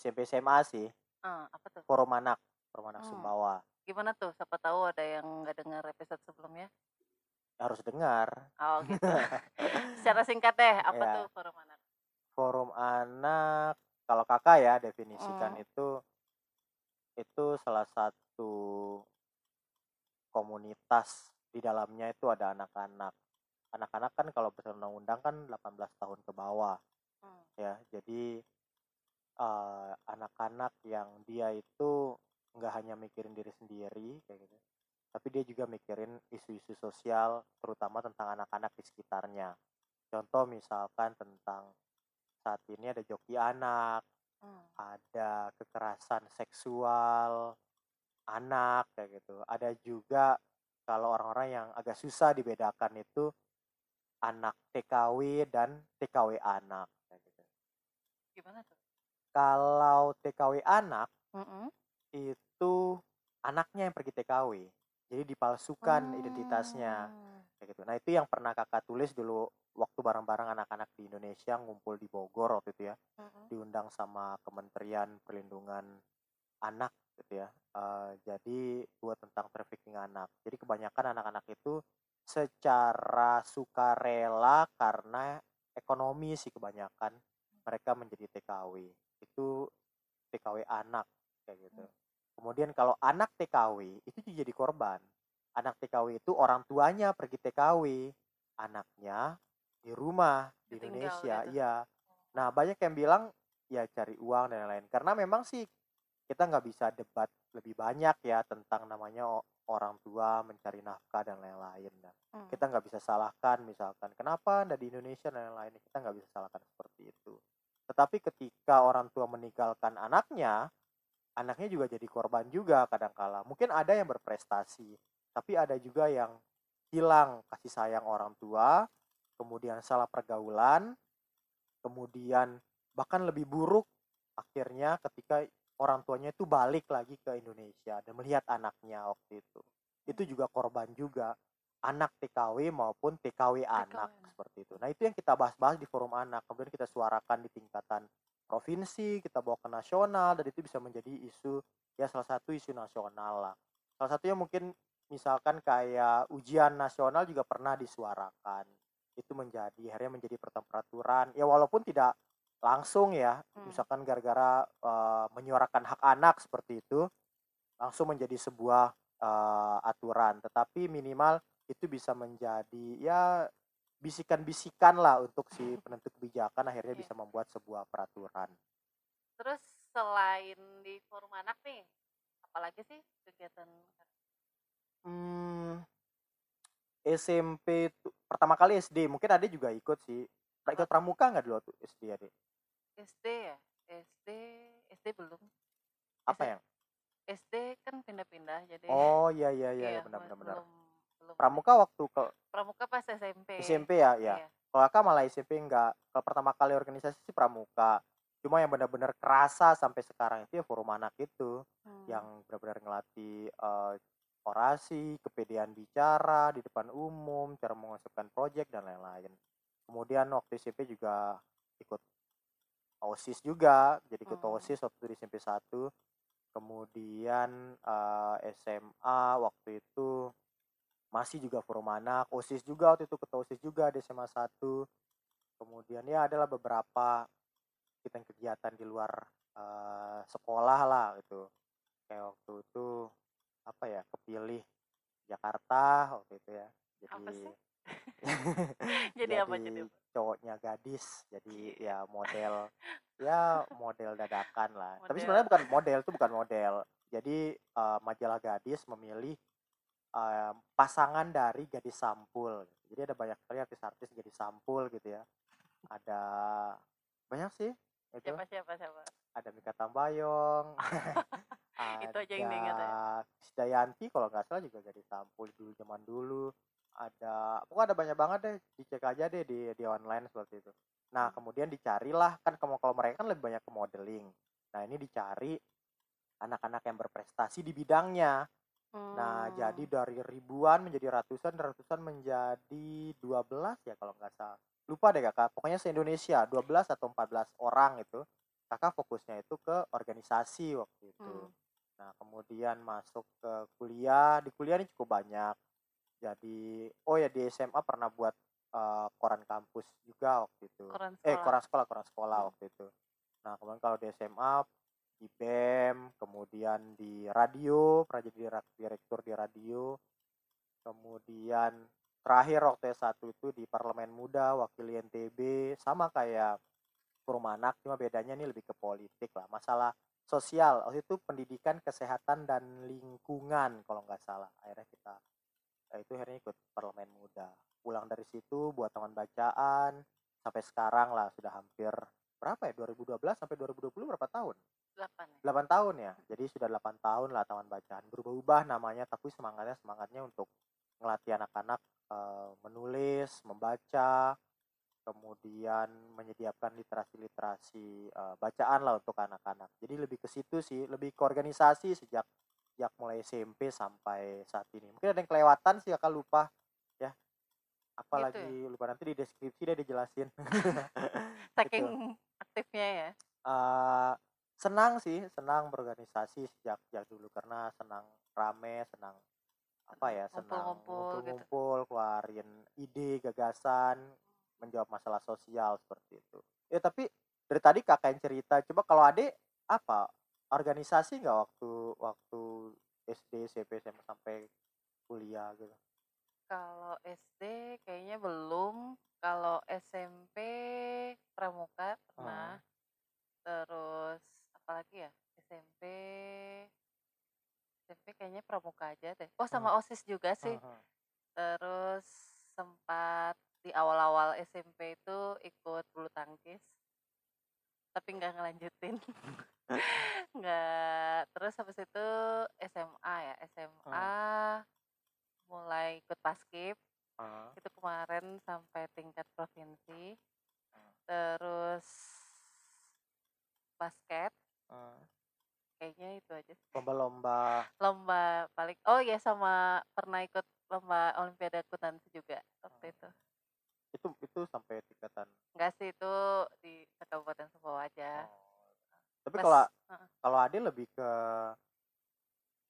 SMP, SMA sih. Eee, apa tuh? Forum Anak, Forum Anak Mmm. Sumbawa. Gimana tuh? Siapa tahu ada yang nggak dengar episode sebelumnya. Harus dengar. Oh, gitu. Secara singkat deh, apa Iya. tuh Forum Anak? Forum Anak, kalau Kakak ya definisikan Mhm. itu itu salah satu komunitas di dalamnya itu ada anak-anak. Anak-anak kan kalau berdasarkan undang-undang kan 18 tahun ke bawah Mmm. ya. Jadi, anak-anak yang dia itu nggak hanya mikirin diri sendiri kayak gitu, tapi dia juga mikirin isu-isu sosial terutama tentang anak-anak di sekitarnya. Contoh misalkan tentang saat ini ada joki anak, Mmm. ada kekerasan seksual anak kayak gitu. Ada juga kalau orang-orang yang agak susah dibedakan itu anak TKW dan TKW anak kayak gitu. Gimana tuh? Kalau TKW anak Mhm. itu anaknya yang pergi TKW. Jadi dipalsukan identitasnya Mmm. kayak gitu. Nah, itu yang pernah Kakak tulis dulu waktu bareng-bareng anak-anak di Indonesia ngumpul di Bogor waktu itu ya. Mhm. Diundang sama Kementerian Perlindungan Anak gitu ya. Eee, jadi buat tentang trafficking anak. Jadi kebanyakan anak-anak itu secara sukarela karena ekonomi sih kebanyakan mereka menjadi TKW. Itu TKW anak kayak gitu. Kemudian kalau anak TKW itu juga jadi korban. Anak TKW itu orang tuanya pergi TKW, anaknya di rumah di Indonesia, gitu? iya. Nah, banyak yang bilang ya cari uang dan lain-lain. Karena memang sih kita nggak bisa debat lebih banyak ya tentang namanya orang tua mencari nafkah dan lain-lain. Nah, Mmm. kita nggak bisa salahkan misalkan, "Kenapa Anda di Indonesia?" dan lain-lain. Kita nggak bisa salahkan seperti itu. Tetapi ketika orang tua meninggalkan anaknya, anaknya juga jadi korban juga kadang kala. Mungkin ada yang berprestasi, tapi ada juga yang hilang kasih sayang orang tua, kemudian salah pergaulan, kemudian bahkan lebih buruk akhirnya ketika orang tuanya itu balik lagi ke Indonesia dan melihat anaknya waktu itu. Itu juga korban juga, anak TKW maupun TKW TKW anak, seperti itu. Nah, itu yang kita bahas-bahas di forum anak, kemudian kita suarakan di tingkatan provinsi, kita bawa ke nasional, dan itu bisa menjadi isu ya salah satu isu nasional lah. Salah satunya mungkin misalkan kayak ujian nasional juga pernah disuarakan. Itu menjadi akhirnya menjadi pertem peraturan, ya walaupun tidak langsung ya, Mmm. misalkan gara-gara, eee, menyuarakan hak anak seperti itu, langsung menjadi sebuah, eee, aturan. Tetapi minimal itu bisa menjadi ya bisikan-bisikan lah untuk si penentu kebijakan akhirnya Iya. bisa membuat sebuah peraturan. Terus selain di forum anak nih, apalagi sih kegiatan? Mmm, SMP itu pertama kali SD, mungkin Adek juga ikut sih. Ikut pramuka nggak dulu waktu SD Adek? SD ya? SD SD belum. Apa SD yang? SD kan pindah-pindah jadi Oh, iya iya iya, iya, ya, benar ma benar benar. belum belum. Pramuka waktu ke Pramuka pas SMP. SMP ya? Iya. Iya. Kalau Kakak malah SMP enggak. Kalau pertama kali organisasi sih pramuka. Cuma yang benar-benar kerasa sampai sekarang itu ya forum anak itu, yang Mmm. benar-benar ngelatih, eee, orasi, kepedean bicara di depan umum, cara mengonsepkan project dan lain-lain. Kemudian waktu SMP juga ikut OSIS juga, jadi ikut Mmm. OSIS waktu di SMP 1. Kemudian, eee, SMA waktu itu masih juga forum anak, OSIS juga waktu itu, ketua OSIS juga di SMA 1. Kemudian ya adalah beberapa kegiatan-kegiatan di luar, eee, sekolah lah gitu. Kayak waktu itu apa ya, kepilih Jakarta waktu itu ya. Apa Jadi sih? Jadi apa jadi jadi apa? cowoknya gadis, jadi ya model ya model dadakan lah. Tapi Model. sebenarnya bukan model, itu bukan model. Jadi, eee, majalah gadis memilih, eee, pasangan dari gadis sampul. Jadi ada banyak sekali artis-artis gadis sampul gitu ya. Ada banyak sih itu. Siapa siapa siapa? Ada Mikha Tambayong, Itu aja yang diingat ya? Krisdayanti kalau nggak salah juga gadis sampul dulu zaman dulu. Ada pokoknya ada banyak banget deh, dicek aja deh di di online seperti itu. Nah, Mmm. kemudian dicarilah kan kalau mereka kan lebih banyak ke modeling. Nah, ini dicari anak-anak yang berprestasi di bidangnya. Nah, jadi Mmm. dari ribuan menjadi ratusan, ratusan menjadi 12 ya kalau nggak salah. Lupa deh Kakak, pokoknya se-Indonesia 12 atau 14 orang itu, Kakak fokusnya itu ke organisasi waktu itu. Mmm. Nah, kemudian masuk ke kuliah, di kuliah ini cukup banyak. Jadi oh ya di SMA pernah buat, eee, koran kampus juga waktu itu. Koran Eh, koran sekolah koran sekolah Mmm. waktu itu. Nah, kemudian kalau di SMA, di BEM, kemudian di radio, pernah jadi direktur di radio. Kemudian terakhir waktu S1 itu di Parlemen Muda, wakili NTB, sama kayak Purmanak, cuma bedanya ini lebih ke politik lah, masalah sosial. Waktu itu pendidikan, kesehatan, dan lingkungan kalau nggak salah. Akhirnya kita eee, itu akhirnya ikut Parlemen Muda. Pulang dari situ buat taman bacaan, sampai sekarang lah sudah hampir berapa ya, 2012 sampai 2020 berapa tahun? 8 ya? 8 tahun ya? Jadi sudah 8 tahun lah taman bacaan. Berubah-ubah namanya, tapi semangatnya semangatnya untuk ngelatih anak-anak, eee, menulis, membaca, kemudian menyediakan literasi-literasi, eee, bacaan lah untuk anak-anak. Jadi lebih ke situ sih, lebih ke organisasi sejak sejak mulai SMP sampai saat ini. Mungkin ada yang kelewatan sih Kakak lupa, ya. Gitu ya? Apalagi lupa, nanti di deskripsi deh dijelasin. Saking Gitu. aktifnya ya? Eee, senang sih, senang berorganisasi sejak sejak dulu karena senang rame, senang apa Senang ya, senang ngumpul-ngumpul gitu. keluarin ide, gagasan, menjawab masalah sosial seperti itu. Eh, tapi dari tadi Kakak yang cerita, coba kalau Adek apa, organisasi nggak waktu waktu SD, SMP, SMA, sampai kuliah gitu? Kalau SD kayaknya belum, kalau SMP pramuka pernah. Oh. Terus apalagi ya, SMP SMP kayaknya pramuka aja deh. Oh sama OSIS juga sih. Heeh. Terus sempat di awal-awal SMP itu ikut bulu tangkis. Tapi nggak ngelanjutin. Nggak terus habis itu SMA ya, SMA mulai ikut Paskib. Heeh. Itu kemarin sampai tingkat provinsi. Terus basket. Kayaknya itu aja. Lomba-lomba Lomba paling oh ya sama pernah ikut lomba olimpiade akuntansi juga waktu Oh. itu. Itu itu sampai tingkatan Enggak sih, itu di Kabupaten Sumbawa aja. Oh. Tapi kalau heeh. kalau Ade lebih ke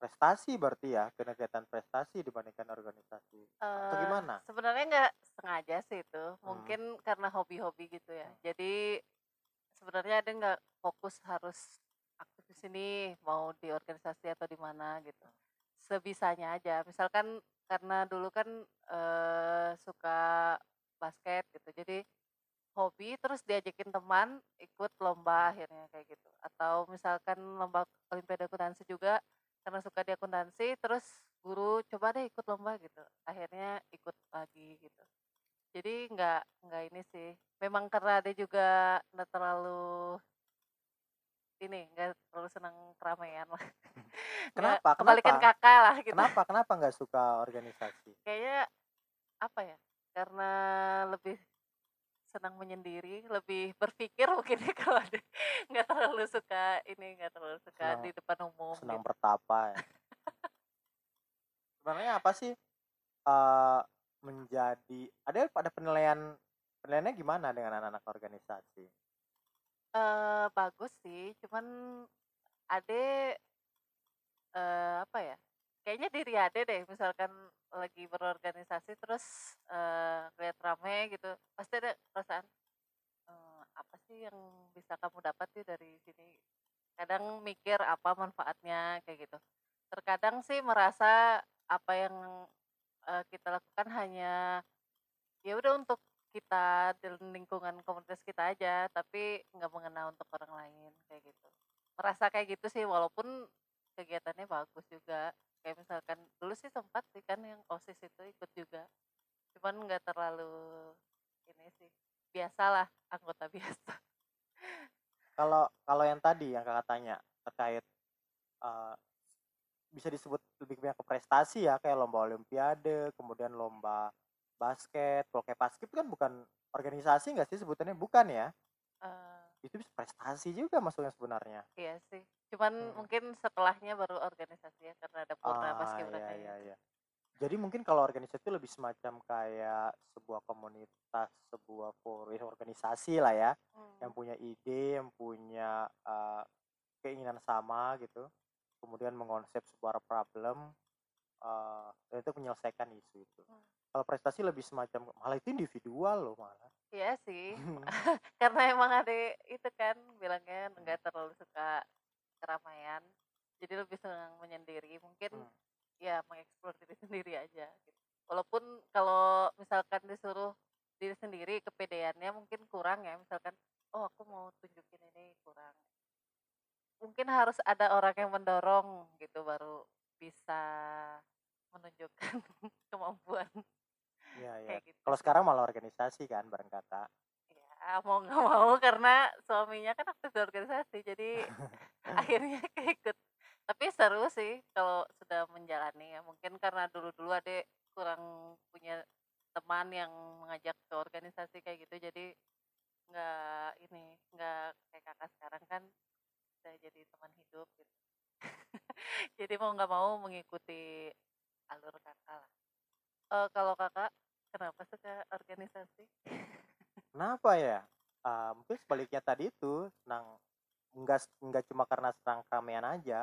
prestasi berarti ya, ke kegiatan prestasi dibandingkan organisasi, atau Eee, gimana? sebenarnya nggak sengaja sih itu, Mmm. mungkin karena hobi-hobi gitu ya. Mmm. Jadi sebenarnya Ade nggak fokus harus aktif di sini, mau di organisasi atau di mana gitu. Sebisanya aja. Misalkan karena dulu kan, eee, suka basket gitu, jadi hobi terus diajakin teman ikut lomba akhirnya kayak gitu. Atau misalkan lomba olimpiade akuntansi juga karena suka di akuntansi, terus guru coba deh ikut lomba gitu, akhirnya ikut lagi gitu. Jadi nggak nggak ini sih, memang karena Ade juga nggak terlalu ini, nggak terlalu senang keramaian lah. Kenapa kebalikan kenapa? Kakak lah gitu. Kenapa kenapa nggak suka organisasi? Kayaknya apa ya, karena lebih senang menyendiri, lebih berpikir mungkin ya kalau nggak terlalu suka ini, nggak terlalu suka Senang di depan umum senang gitu. bertapa ya? Sebenarnya apa sih, eee, menjadi ada penilaian penilaiannya gimana dengan anak-anak organisasi? Eee, bagus sih, cuman Ade eee, apa ya, kayaknya diri Ade deh misalkan lagi berorganisasi terus, eee, lihat rame gitu, pasti ada perasaan, eee, apa sih yang bisa kamu dapat sih dari sini? Kadang mikir apa manfaatnya kayak gitu. Terkadang sih merasa apa yang, eee, kita lakukan hanya ya udah untuk kita dan lingkungan komunitas kita aja, tapi nggak mengena untuk orang lain kayak gitu. Merasa kayak gitu sih walaupun kegiatannya bagus juga. Kayak misalkan dulu sih sempat sih kan yang OSIS itu ikut juga. Cuman nggak terlalu ini sih, biasalah, anggota biasa. Kalau kalau yang tadi yang Kakak tanya terkait, eee, bisa disebut lebih banyak ke prestasi ya, kayak lomba olimpiade, kemudian lomba basket, kalau kayak Paskib kan bukan organisasi nggak sih sebutannya? Bukan ya? Eee Itu bisa prestasi juga masuknya sebenarnya. Iya sih, Cuman Mhm. mungkin setelahnya baru organisasi ya, karena ada purna Ah, iya iya itu. iya. Jadi mungkin kalau organisasi itu lebih semacam kayak sebuah komunitas, sebuah for ya organisasi lah ya, yang Mmm. punya ide, yang punya, eee, keinginan sama gitu, kemudian mengonsep sebuah problem, eee, dan itu menyelesaikan isu itu. Mmm. Kalau prestasi lebih semacam malah itu individual loh malah. Iya sih, karena emang adek itu kan bilangnya nggak terlalu suka keramaian, jadi lebih senang menyendiri, mungkin Mmm. ya mengeksplor diri sendiri aja gitu. Walaupun kalau misalkan disuruh diri sendiri, kepedeannya mungkin kurang ya, misalkan, "Oh aku mau tunjukin ini," kurang. Mungkin harus ada orang yang mendorong gitu, baru bisa menunjukkan kemampuan. Iya iya. Gitu Kalau sekarang malah organisasi kan bareng Kakak. Ya mau nggak mau karena suaminya kan aktif di organisasi, jadi akhirnya keikut. Tapi seru sih kalau sudah menjalani ya, mungkin karena dulu-dulu adek kurang punya teman yang mengajak ke organisasi kayak gitu, jadi nggak ini, nggak kayak Kakak sekarang kan udah jadi teman hidup gitu. Jadi mau nggak mau mengikuti alur Kakaklah. Eee, kalau Kakak kenapa suka organisasi? Kenapa ya? Eee, mungkin sebaliknya tadi itu, senang enggak s enggak cuma karena senang keramaian aja.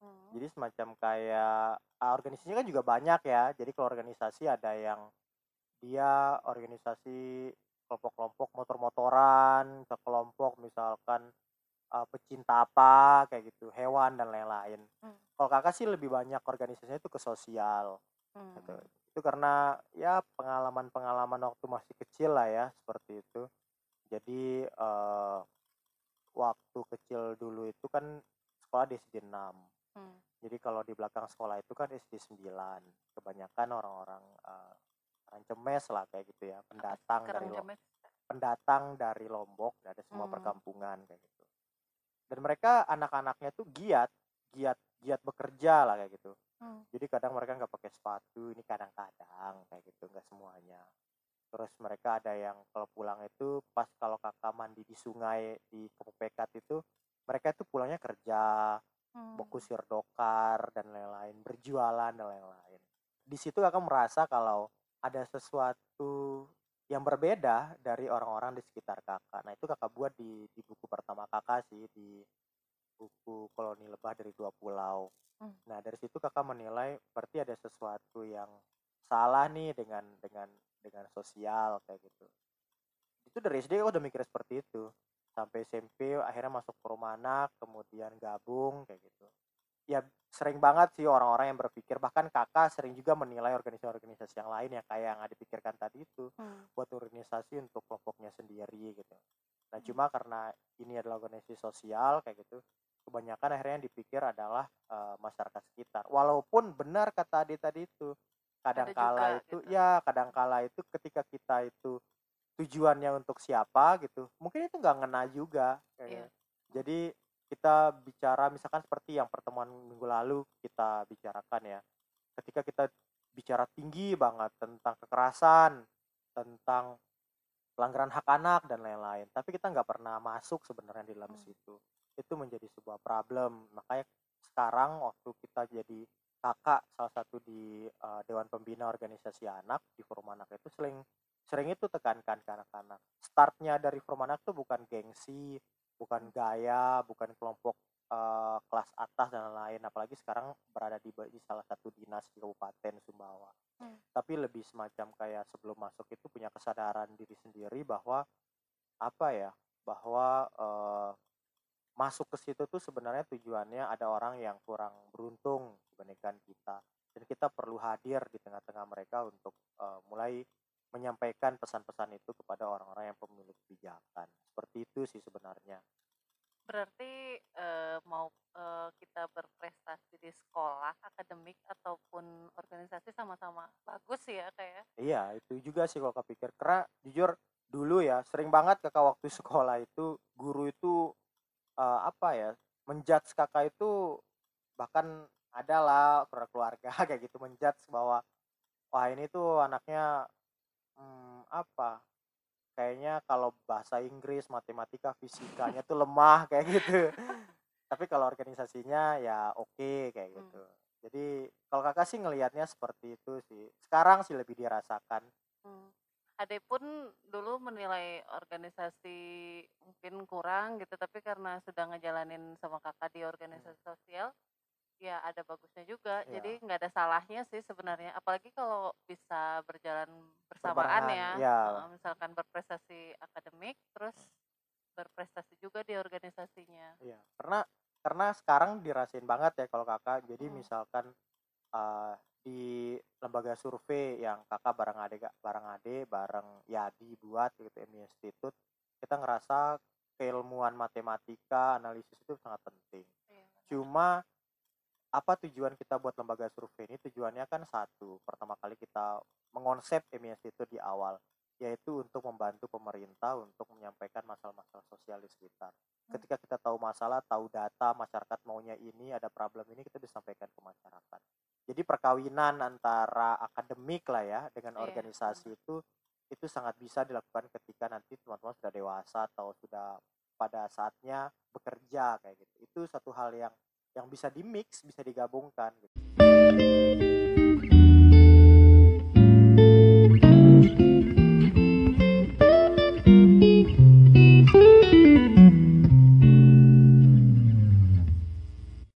Mhm. Jadi semacam kayak, eee, organisasinya kan juga banyak ya, jadi kalau organisasi ada yang dia organisasi kelompok-kelompok motor-motoran, sekelompok misalkan, eee, pecinta apa, kayak gitu, hewan dan lain-lain. Mmm. Kalau Kakak sih lebih banyak organisasinya itu ke sosial, gitu. Mmm. Itu karena ya pengalaman-pengalaman waktu masih kecil lah ya, seperti itu. Jadi, eee, waktu kecil dulu itu kan sekolah di SD 6. Mmm. Jadi kalau di belakang sekolah itu kan SD 9. Kebanyakan orang-orang, eee, orang Cemes lah kayak gitu ya, Apa pendatang dari kerang lo Cemes? pendatang dari Lombok, dari semua Mmm. perkampungan kayak gitu. Dan mereka anak-anaknya tuh giat, giat giat bekerja lah kayak gitu. Mmm. Jadi kadang mereka nggak pakai sepatu, ini kadang-kadang kayak gitu, nggak semuanya. Terus mereka ada yang kalau pulang itu pas kalau Kakak mandi di sungai di Kepupekat itu, mereka itu pulangnya kerja, mau Mmm. kusir dokar dan lain-lain, berjualan dan lain-lain. Di situ Kakak merasa kalau ada sesuatu yang berbeda dari orang-orang di sekitar Kakak. Nah itu Kakak buat di di buku pertama Kakak sih, di buku Koloni Lebah dari Dua Pulau. Mmm. Nah dari situ Kakak menilai berarti ada sesuatu yang salah nih dengan dengan dengan sosial kayak gitu. Itu dari SD udah mikir seperti itu, sampai SMP akhirnya masuk Perumanak, kemudian gabung kayak gitu. Ya sering banget sih orang-orang yang berpikir, bahkan Kakak sering juga menilai organisasi-organisasi yang lain yang kayak yang Adek pikirkan tadi itu, Mmm. buat organisasi untuk kelompoknya sendiri gitu. Nah Mmm. cuma karena ini adalah organisasi sosial kayak gitu, kebanyakan akhirnya yang dipikir adalah, eee, masyarakat sekitar. Walaupun benar kata Adek tadi itu, kadang Ada juga kala itu gitu. ya kadang kala itu ketika kita itu tujuannya untuk siapa gitu, mungkin itu nggak ngena juga Iya. kayaknya. Jadi kita bicara misalkan seperti yang pertemuan minggu lalu kita bicarakan ya, ketika kita bicara tinggi banget tentang kekerasan, tentang pelanggaran hak anak dan lain-lain, tapi kita nggak pernah masuk sebenarnya di dalam Mmm. situ. Itu menjadi sebuah problem. Makanya sekarang waktu kita jadi Kakak salah satu di, eee, dewan pembina organisasi anak di Forum Anak itu sering sering itu tekankan ke anak-anak. Start-nya dari Forum Anak tuh bukan gengsi, bukan gaya, bukan kelompok, eee, kelas atas dan lain-lain, apalagi sekarang berada di di salah satu dinas di Kabupaten Sumbawa. Mmm. Tapi lebih semacam kayak sebelum masuk itu punya kesadaran diri sendiri bahwa, apa ya, bahwa, eee, masuk ke situ tuh sebenarnya tujuannya ada orang yang kurang beruntung dibandingkan kita, dan kita perlu hadir di tengah-tengah mereka untuk, eee, mulai menyampaikan pesan-pesan itu kepada orang-orang yang pemilik kebijakan. Seperti itu sih sebenarnya. Berarti, eee, mau, eee, kita berprestasi di sekolah, akademik, ataupun organisasi sama-sama bagus sih ya, Kak, ya? Iya, itu juga sih kalau Kakak pikir. Karena jujur dulu ya, sering banget Kakak waktu sekolah itu, guru itu, eee, apa ya, men-judge Kakak itu bahkan ada lah keluarga kayak gitu men-judge bahwa, wah ini tuh anaknya, mmm, apa, kayaknya kalau bahasa Inggris, matematika, fisikanya tuh lemah kayak gitu. Tapi kalau organisasinya ya oke kayak Mmm. gitu. Jadi kalau Kakak sih ngelihatnya seperti itu sih. Sekarang sih lebih dirasakan. Mmm. Adek pun dulu menilai organisasi mungkin kurang gitu, tapi karena sudah ngejalanin sama Kakak di Mmm. organisasi sosial, ya ada bagusnya juga. Iya. Jadi nggak ada salahnya sih sebenarnya, apalagi kalau bisa berjalan bersamaan ya, iya. heeh, misalkan berprestasi akademik, terus berprestasi juga di organisasinya. Iya, karena karena sekarang dirasain banget ya kalau Kakak, jadi Mhm. misalkan, eee, di lembaga survei yang Kakak bareng Kak bareng adek, bareng Yadi buat gitu, MI Institute, kita ngerasa keilmuan matematika, analisis itu sangat penting. Iya, benar. Cuma, apa tujuan kita buat lembaga survei ini, tujuannya kan satu, pertama kali kita mengonsep MI Institute di awal, yaitu untuk membantu pemerintah untuk menyampaikan masalah-masalah sosial di sekitar. Mmm. Ketika kita tahu masalah, tahu data, masyarakat maunya ini, ada problem ini, kita bisa sampaikan ke masyarakat. Jadi perkawinan antara akademik lah ya, dengan Iya, organisasi itu, itu sangat bisa dilakukan ketika nanti teman-teman sudah dewasa atau sudah pada saatnya bekerja kayak gitu. Itu satu hal yang yang bisa di-mix, bisa digabungkan gitu.